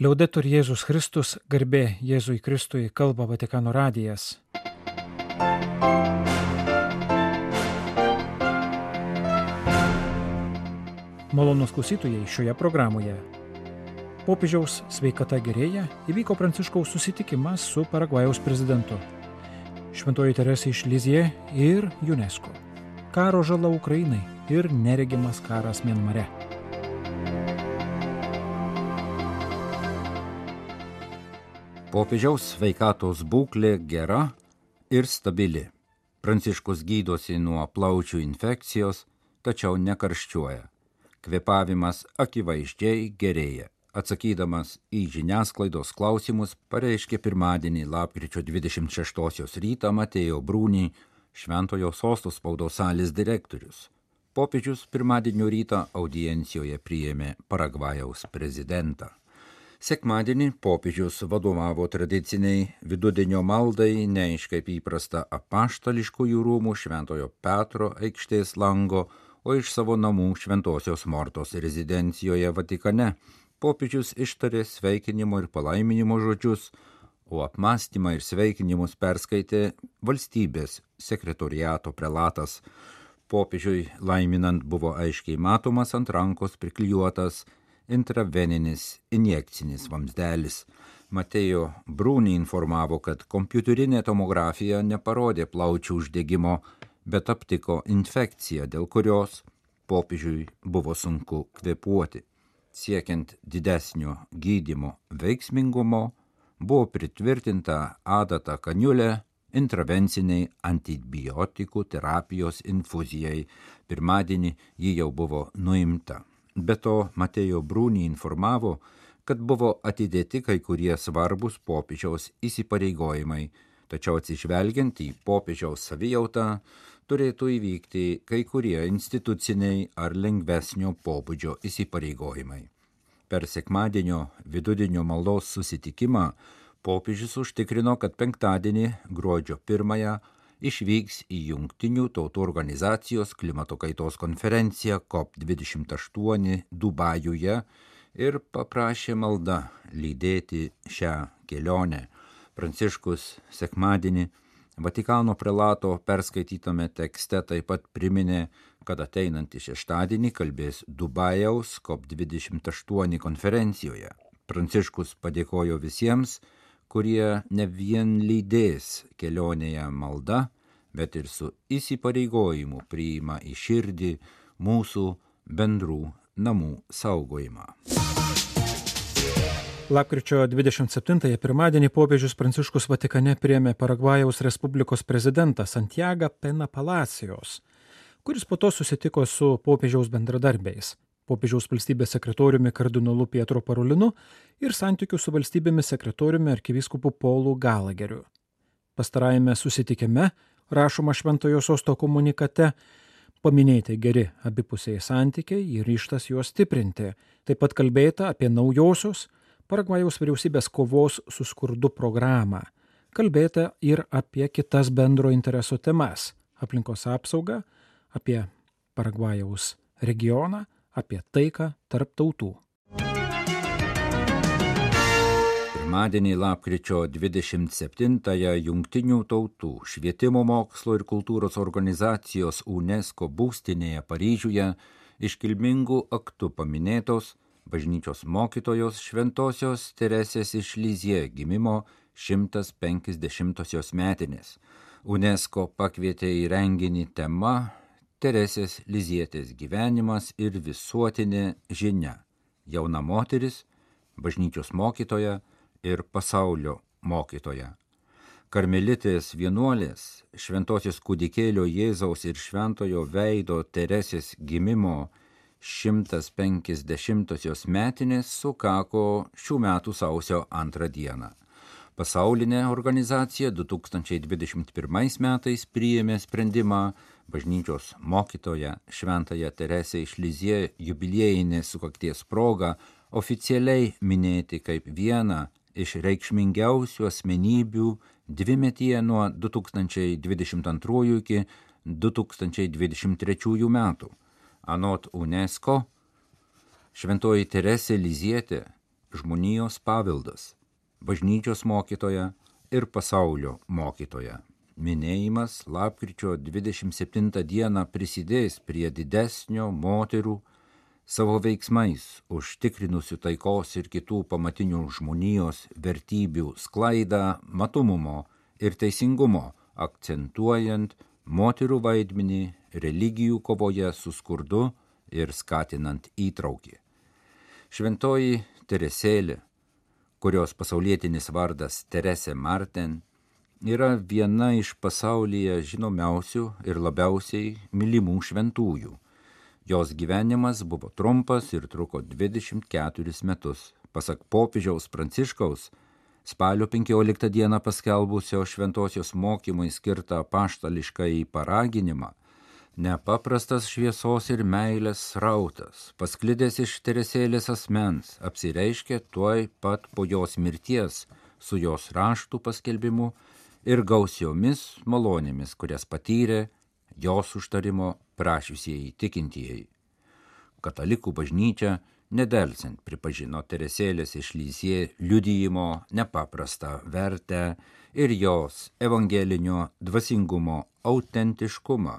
Liaudetur Jėzus Kristus, garbė Jėzui Kristui, kalba Vatikano radijas. Malonus klausytojai šioje programoje. Popiežiaus sveikata gerėja, įvyko Pranciškaus susitikimas su Paragvajaus prezidentu. Šventoji Teresė iš Lizie ir UNESCO. Karo žala Ukrainai ir neregimas karas Mienmare. Popiežiaus sveikatos būklė gera ir stabili. Pranciškus gydosi nuo plaučių infekcijos, tačiau nekarščiuoja. Kvepavimas akivaizdžiai gerėja. Atsakydamas į žiniasklaidos klausimus, pareiškė pirmadienį lapkričio 26 rytą Matėjo Brūnį, Šventojo sostos spaudos salės direktorius. Popiežius pirmadienio rytą audiencijoje priėmė Paragvajaus prezidentą. Sekmadienį popiežius vadovavo tradiciniai vidudienio maldai, ne iš kaip įprasta apaštališkųjų rūmų Šventojo Petro aikštės lango, o iš savo namų Šventosios Mortos rezidencijoje Vatikane. Popiežius ištarė sveikinimo ir palaiminimo žodžius, o apmąstymą ir sveikinimus perskaitė valstybės sekretoriato prelatas. Popiežiui laiminant buvo aiškiai matomas ant rankos priklijuotas intraveninis injekcinis vamzdelis. Matėjo Brūnį informavo, kad kompiuterinė tomografija neparodė plaučių uždegimo, bet aptiko infekciją, dėl kurios popiežiui buvo sunku kvepuoti. Siekiant didesnio gydimo veiksmingumo, buvo pritvirtinta adata kaniulė intravenciniai antibiotikų terapijos infuzijai. Pirmadienį ji jau buvo nuimta. Be to, Matėjo Brūnį informavo, kad buvo atidėti kai kurie svarbus popiežiaus įsipareigojimai, tačiau atsižvelgiant į popiežiaus savijautą, turėtų įvykti kai kurie instituciniai ar lengvesnio pobūdžio įsipareigojimai. Per sekmadienio vidudienio maldos susitikimą popiežius užtikrino, kad penktadienį gruodžio pirmąją išvyks į Junktinių tautų organizacijos klimato kaitos konferenciją COP28 Dubajuje ir paprašė maldą lydėti šią kelionę. Pranciškus sekmadienį Vatikano prelato perskaitytame tekste taip pat priminė, kad ateinantį šeštadienį kalbės Dubajaus COP28 konferencijoje. Pranciškus padėkojo visiems, kurie ne vien lydės kelionėje malda, bet ir su įsipareigojimu priima į širdį mūsų bendrų namų saugojimą. Lapkričio 27-ąją pirmadienį popiežius Pranciškus Vatikane priėmė Paragvajaus Respublikos prezidentą Santiago Pena Palacijos, kuris po to susitiko su popiežiaus bendradarbiais popiežiaus valstybės sekretoriumi kardinolu Pietro Parolinu ir santykių su valstybėmis sekretoriumi arkivyskupu Polu Galageriu. Pastarajame susitikime, rašoma Šventojo sosto komunikate, paminėti geri abipusiai santykiai ir ryštas juos stiprinti. Taip pat kalbėta apie naujosios Paragvajaus vyriausybės kovos su skurdu programą. Kalbėta ir apie kitas bendro intereso temas - aplinkos apsaugą, apie Paragvajaus regioną, apie taiką tarp tautų. Pirmadienį lapkričio 27-ąją Junktinių tautų švietimo mokslo ir kultūros organizacijos UNESCO būstinėje Paryžiuje iškilmingų aktų paminėtos bažnyčios mokytojos šventosios Teresės iš Lizie gimimo 150-osios metinės. UNESCO pakvietė į renginį tema Teresės Lizietės gyvenimas ir visuotinė žinia - jauna moteris, bažnyčios mokytoja ir pasaulio mokytoja. Karmelitės vienuolės, šventosios kūdikėlio Jėzaus ir šventojo veido Teresės gimimo 150-osios metinės sukako šių metų sausio antrą dieną. Pasaulinė organizacija 2021 metais priėmė sprendimą bažnyčios mokytoją Šventąją Teresę iš Lizie jubiliejinės sukakties proga oficialiai minėti kaip vieną iš reikšmingiausių asmenybių dvimetyje nuo 2022 iki 2023 metų. Anot UNESCO, Šventoji Teresė Lizietė žmonijos paveldas, bažnyčios mokytoja ir pasaulio mokytoja. Minėjimas lapkričio 27 dieną prisidės prie didesnio moterų savo veiksmais užtikrinusių taikos ir kitų pamatinių žmonijos vertybių sklaidą, matomumo ir teisingumo, akcentuojant moterų vaidmenį religijų kovoje su skurdu ir skatinant įtraukį. Šventoji Teresėlė, kurios pasaulietinis vardas Teresė Marten, yra viena iš pasaulyje žinomiausių ir labiausiai mylimų šventųjų. Jos gyvenimas buvo trumpas ir truko 24 metus. Pasak popiežiaus Pranciškaus, spalio 15 dieną paskelbusio šventosios mokymui skirtą paštališką į paraginimą, nepaprastas šviesos ir meilės srautas, pasklidęs iš teresėlės asmens, apsireiškė tuoj pat po jos mirties su jos raštų paskelbimu ir gausiomis malonėmis, kurias patyrė jos užtarimo prašiusieji tikintieji. Katalikų bažnyčia nedelsiant pripažino Teresėlės iš Lysie liudijimo nepaprastą vertę ir jos evangelinio dvasingumo autentiškumą.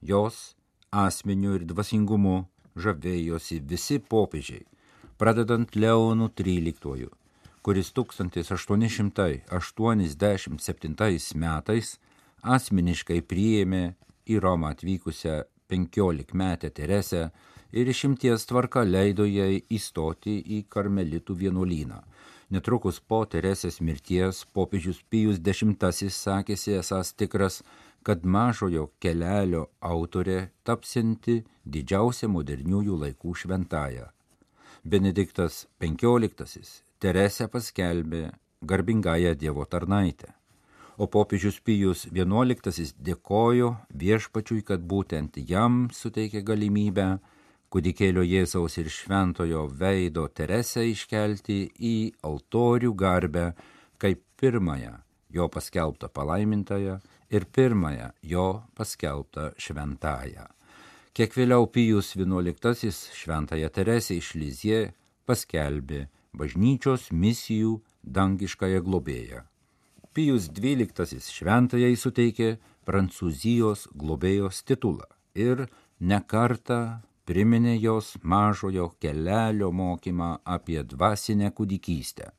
Jos asmeniu ir dvasingumu žavėjosi visi popiežiai, pradedant Leonu XIII kuris 1887 metais asmeniškai priėmė į Romą atvykusią 15 metę Teresę ir išimties tvarka leido jai įstoti į karmelitų vienuolyną. Netrukus po Teresės mirties popiežius Pijus X sakėsi esas tikras, kad mažojo kelelio autorė tapsinti didžiausia moderniųjų laikų šventąją. Benediktas XV Teresę paskelbė garbingąją Dievo tarnaitę. O popiežius Pijus XI dėkojo viešpačiui, kad būtent jam suteikė galimybę kudikėlio Jėzaus ir šventojo veido Teresę iškelti į altorių garbę kaip pirmąją jo paskelbtą palaimintąją ir pirmąją jo paskelbtą šventąją. Kiek vėliau Pijus XI šventąją Teresę iš Lizie paskelbė bažnyčios misijų dangiškąją globėją. Pijus XII šventajai suteikė Prancūzijos globėjos titulą ir nekarta priminė jos mažojo kelelio mokymą apie dvasinę kūdikystę.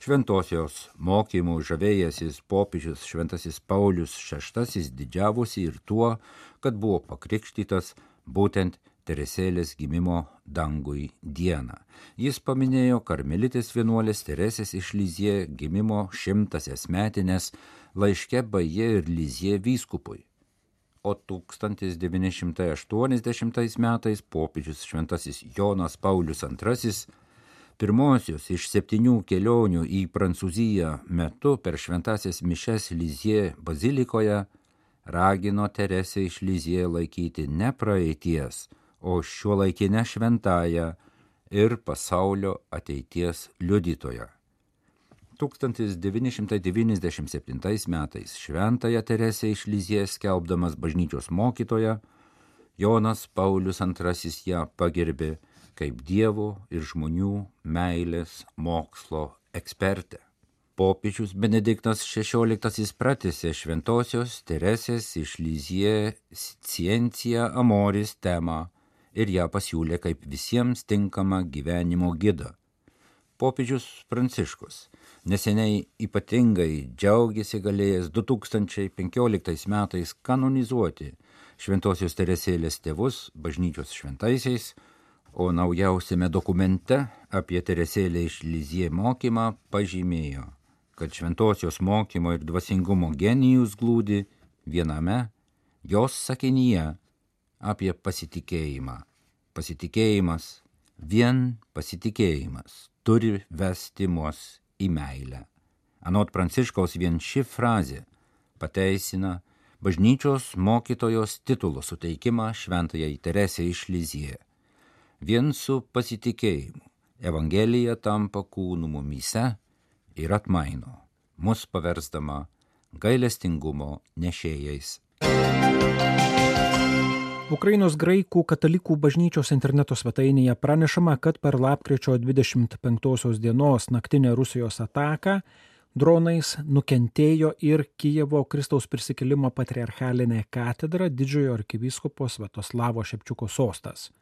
Šventosios mokymų žavėjęsis popiežius Šventasis Paulius VI didžiavosi ir tuo, kad buvo pakrikštytas būtent Teresėlės gimimo dangui dieną. Jis paminėjo karmelitės vienuolės Teresės iš Lizie gimimo šimtasias metinės laiške Baje ir Lizie vyskupui. O 1980 metais popiežius šventasis Jonas Paulius II pirmosios iš septynių kelionių į Prancūziją metu per šventasias mišes Lizie bazilikoje ragino Teresę iš Lizie laikyti ne praeities, o šiuolaikinę šventąją ir pasaulio ateities liudytoją. 1997 metais šventąją Teresę iš Lizės skelbdamas bažnyčios mokytoją, Jonas Paulius II ją pagerbė kaip Dievo ir žmonių meilės mokslo ekspertę. Popiežius Benediktas XVI pratęsė šventosios Teresės iš Lizie Scientia Amoris temą ir ją pasiūlė kaip visiems tinkamą gyvenimo gidą. Popiežius Pranciškus neseniai ypatingai džiaugiasi galėjęs 2015 metais kanonizuoti Šventojios Teresėlės tėvus bažnyčios šventaisiais, o naujausiame dokumente apie Teresėlę iš Lizie mokymą pažymėjo, kad šventosios mokymo ir dvasingumo genijus glūdi viename jos sakinyje apie pasitikėjimą. Pasitikėjimas, vien pasitikėjimas turi vesti mus į meilę. Anot Pranciškaus vien ši frazė pateisina bažnyčios mokytojos titulo suteikimą šventajai Teresė iš Lizie. Vien su pasitikėjimu Evangelija tampa kūnų mumyse ir atmaino, mus paversdama gailestingumo nešėjais. Ukrainos graikų katalikų bažnyčios interneto svetainėje pranešama, kad per lapkričio 25 dienos naktinę Rusijos ataką dronais nukentėjo ir Kijevo Kristaus prisikėlimo patriarchalinė katedra didžiojo arkivyskupo Svetoslavo Šepčiuko sostas.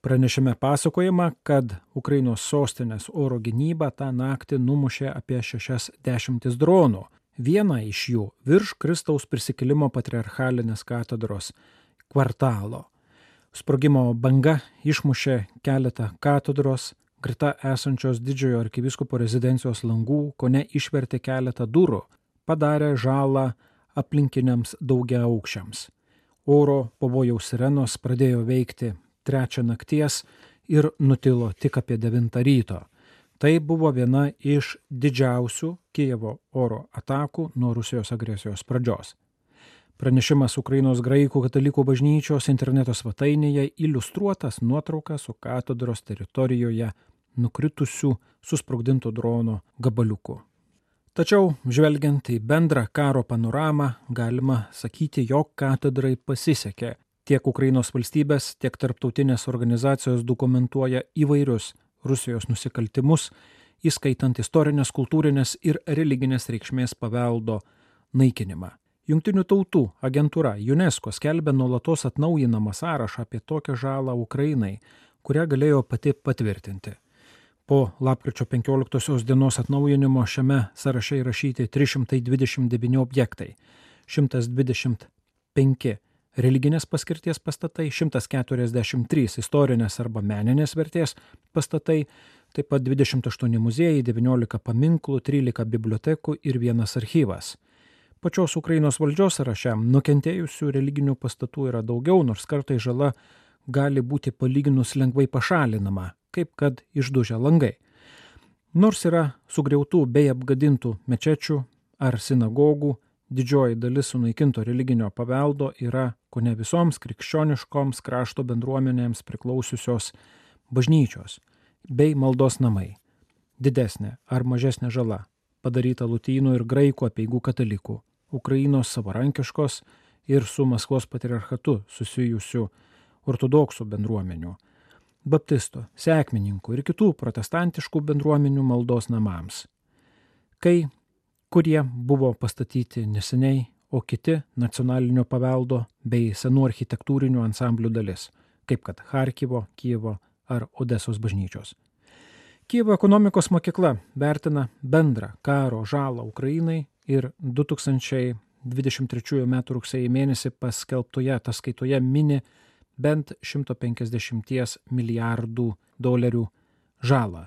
Pranešime pasakojama, kad Ukrainos sostinės oro gynyba tą naktį numušė apie 60 dronų. Vieną iš jų virš Kristaus prisikėlimo patriarchalinės katedros kvartalo. Sprogimo banga išmušė keletą katedros, greta esančios didžiojo arkiviskopo rezidencijos langų, ko ne išvertė keletą durų, padarė žalą aplinkiniams daugia aukščiams. Oro pavojaus sirenos pradėjo veikti trečią nakties ir nutilo tik apie 9 ryto. Tai buvo viena iš didžiausių Kijevo oro atakų nuo Rusijos agresijos pradžios. Pranešimas Ukrainos graikų katalikų bažnyčios interneto svetainėje iliustruotas nuotrauka su katedros teritorijoje nukritusių susprogdintų drono gabaliukų. Tačiau, žvelgiant į bendrą karo panoramą, galima sakyti, jog katedrai pasisekė Tiek Ukrainos valstybės, tiek tarptautinės organizacijos dokumentuoja įvairius Rusijos nusikaltimus, įskaitant istorinės, kultūrinės ir religinės reikšmės paveldo naikinimą. Junktinių tautų agentūra UNESCO skelbia nuolatos atnaujinamą sąrašą apie tokią žalą Ukrainai, kurią galėjo pati patvirtinti. Po lapkričio 15 dienos atnaujinimo šiame sąraše įrašyti 329 objektai, 125 religinės paskirties pastatai, 143 istorinės arba meninės vertės pastatai, taip pat 28 muziejai, 19 paminklų, 13 bibliotekų ir vienas archyvas. Pačios Ukrainos valdžios sąraše nukentėjusių religinių pastatų yra daugiau, nors kartai žala gali būti palyginus lengvai pašalinama, kaip kad išdužę langai. Nors yra sugriautų bei apgadintų mečečių ar sinagogų, didžioji dalis sunaikinto religinio paveldo yra ko ne visoms krikščioniškoms krašto bendruomenėms priklausiusios bažnyčios bei maldos namai. Didesnė ar mažesnė žala padaryta lutynų ir graikų apieigų katalikų, Ukrainos savarankiškos ir su Maskvos patriarchatu susijusių ortodoksų bendruomenių, baptistų, sekmininkų ir kitų protestantiškų bendruomenių maldos namams. Kai kurie buvo pastatyti neseniai, o kiti nacionalinio paveldo bei senų architektūrinių ansamblių dalis, kaip kad Harkivo, Kievo ar Odesos bažnyčios. Kievo ekonomikos mokykla vertina bendrą karo žalą Ukrainai ir 2023 m. rugsėjai mėnesį paskelbtoje ataskaitoje mini bent 150 milijardų dolerių žalą.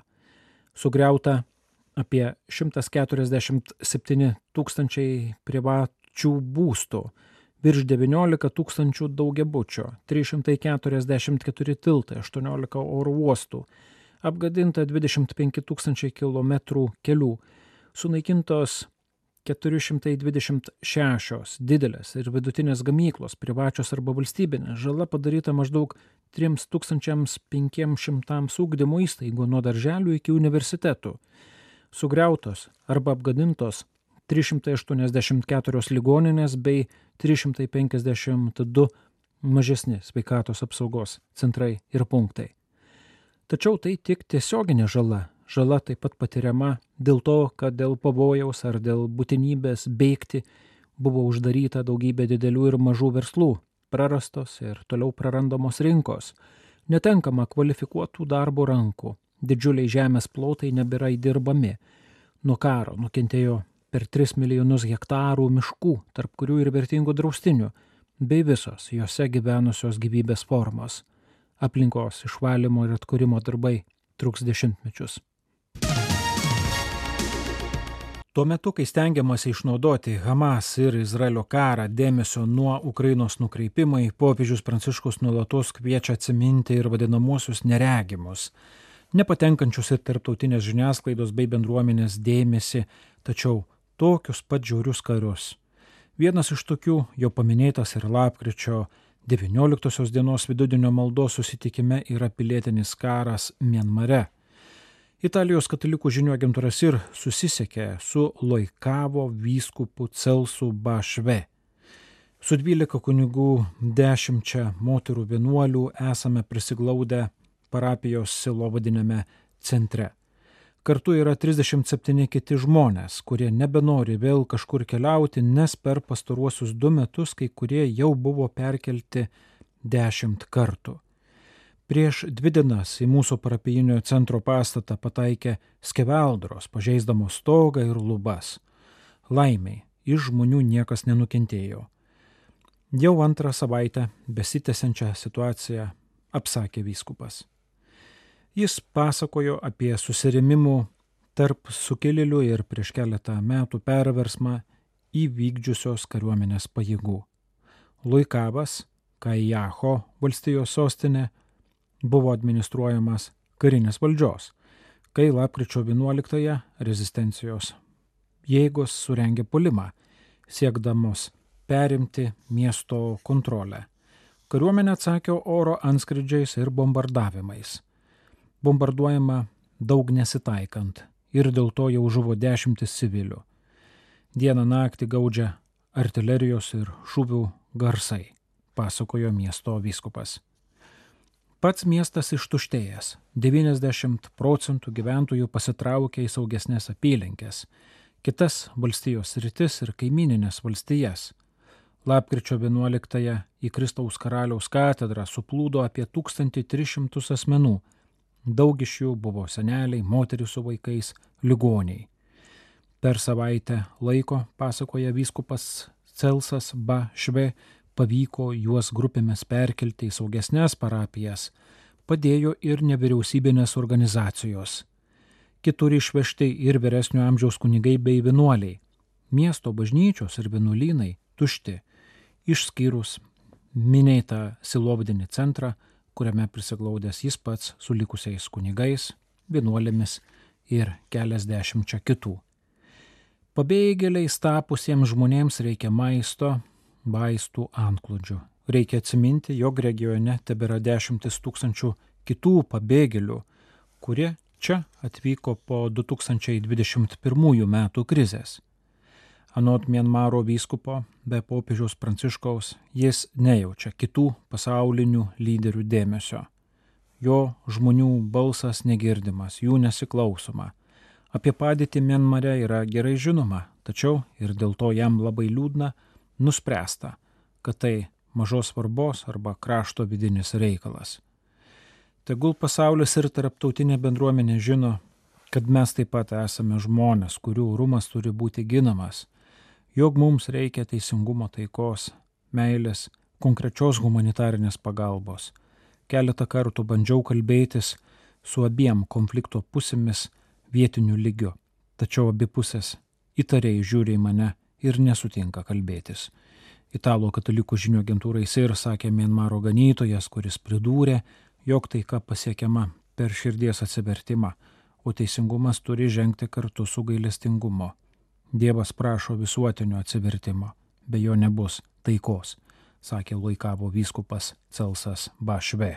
Sugriauta apie 147 tūkstančiai privačių būstų, virš 19 tūkstančių daugiabučio, 344 tiltai, 18 oro uostų, apgadinta 25 tūkstančiai kilometrų kelių, sunaikintos 426 didelės ir vidutinės gamyklos, privačios arba valstybinės, žala padaryta maždaug 3500 ūkdymo įstaigų nuo darželių iki universitetų sugriautos arba apgadintos 384 ligoninės bei 352 mažesni sveikatos apsaugos centrai ir punktai. Tačiau tai tik tiesioginė žala. Žala taip pat patiriama dėl to, kad dėl pavojaus ar dėl būtinybės bėgti buvo uždaryta daugybė didelių ir mažų verslų, prarastos ir toliau prarandamos rinkos, netenkama kvalifikuotų darbo rankų, didžiuliai žemės plotai nebėra įdirbami. Nuo karo nukentėjo per 3 milijonus hektarų miškų, tarp kurių ir vertingų draustinių, bei visos juose gyvenusios gyvybės formos. Aplinkos išvalymo ir atkūrimo darbai truks dešimtmečius. Tuo metu, kai stengiamasi išnaudoti Hamas ir Izraelio karą dėmesio nuo Ukrainos nukreipimai, popiežius Pranciškus nuolatos kviečia atsiminti ir vadinamosius neregimus nepatenkančius į tarptautinės žiniasklaidos bei bendruomenės dėmesį, tačiau tokius pat žiaurius karius. Vienas iš tokių jau paminėtas ir lapkričio 19 dienos vidudienio maldos susitikime yra pilietinis karas Mienmare. Italijos katalikų žinių agentūras ir susisiekė su Loikavo vyskupu Celsu Bašve. Su 12 kunigų, 10 moterų vienuolių esame prisiglaudę parapijos silovadinėme centre. Kartu yra 37 kiti žmonės, kurie nebenori vėl kažkur keliauti, nes per pastaruosius du metus kai kurie jau buvo perkelti dešimt kartų. Prieš dvi dienas į mūsų parapijinio centro pastatą pataikė skeveldros, pažeisdamos stogą ir lubas. Laimiai, iš žmonių niekas nenukentėjo. Jau antrą savaitę besitęsiančią situaciją apsakė vyskupas. Jis pasakojo apie susirėmimų tarp sukilėlių ir prieš keletą metų perversmą įvykdžiusios kariuomenės pajėgų. Luikavas, Kaijaho valstijos sostinė, buvo administruojamas karinės valdžios, kai lapkričio 11-ąją rezistencijos jėgos surengė pulimą, siekdamos perimti miesto kontrolę. Kariuomenė atsakė oro anskridžiais ir bombardavimais bombarduojama daug nesitaikant ir dėl to jau žuvo dešimtis civilių. Dieną naktį gaudžia artilerijos ir šūvių garsai, pasakojo miesto vyskupas. Pats miestas ištuštėjęs, 90 procentų gyventojų pasitraukė į saugesnės apylinkės, kitas valstijos rytis ir kaimininės valstijas. Lapkričio 11-ąją į Kristaus karaliaus katedrą suplūdo apie 1300 asmenų Daug iš jų buvo seneliai, moteris su vaikais, ligoniai. Per savaitę laiko, pasakoja vyskupas Celsas Ba Šve, pavyko juos grupėmis perkelti į saugesnės parapijas, padėjo ir nevyriausybinės organizacijos. Kitur išvežti ir vyresnio amžiaus kunigai bei vienuoliai. Miesto bažnyčios ir vienuolynai tušti, išskyrus minėtą silovdinį centrą, kuriame prisiglaudęs jis pats su likusiais kunigais, vienuolėmis ir keliasdešimčia kitų. Pabėgėliais tapusiems žmonėms reikia maisto, vaistų antklodžių. Reikia atsiminti, jog regione tebėra dešimtis tūkstančių kitų pabėgėlių, kurie čia atvyko po 2021 metų krizės. Anot Mienmaro vyskupo, be popiežiaus pranciškaus, jis nejaučia kitų pasaulinių lyderių dėmesio. Jo žmonių balsas negirdimas, jų nesiklausoma. Apie padėtį Mienmare yra gerai žinoma, tačiau ir dėl to jam labai liūdna nuspręsta, kad tai mažos svarbos arba krašto vidinis reikalas. Tegul pasaulis ir tarptautinė bendruomenė žino, kad mes taip pat esame žmonės, kurių rūmas turi būti ginamas jog mums reikia teisingumo taikos, meilės, konkrečios humanitarinės pagalbos. Keletą kartų bandžiau kalbėtis su abiem konflikto pusėmis vietiniu lygiu, tačiau abi pusės įtariai žiūri į mane ir nesutinka kalbėtis. Italų katalikų žinių agentūrai SIR sakė Mienmaro ganytojas, kuris pridūrė, jog taika pasiekiama per širdies atsivertimą, o teisingumas turi žengti kartu su gailestingumu. Dievas prašo visuotinio atsivertimo, be jo nebus taikos, sakė Luikavo vyskupas Celsas Bašve.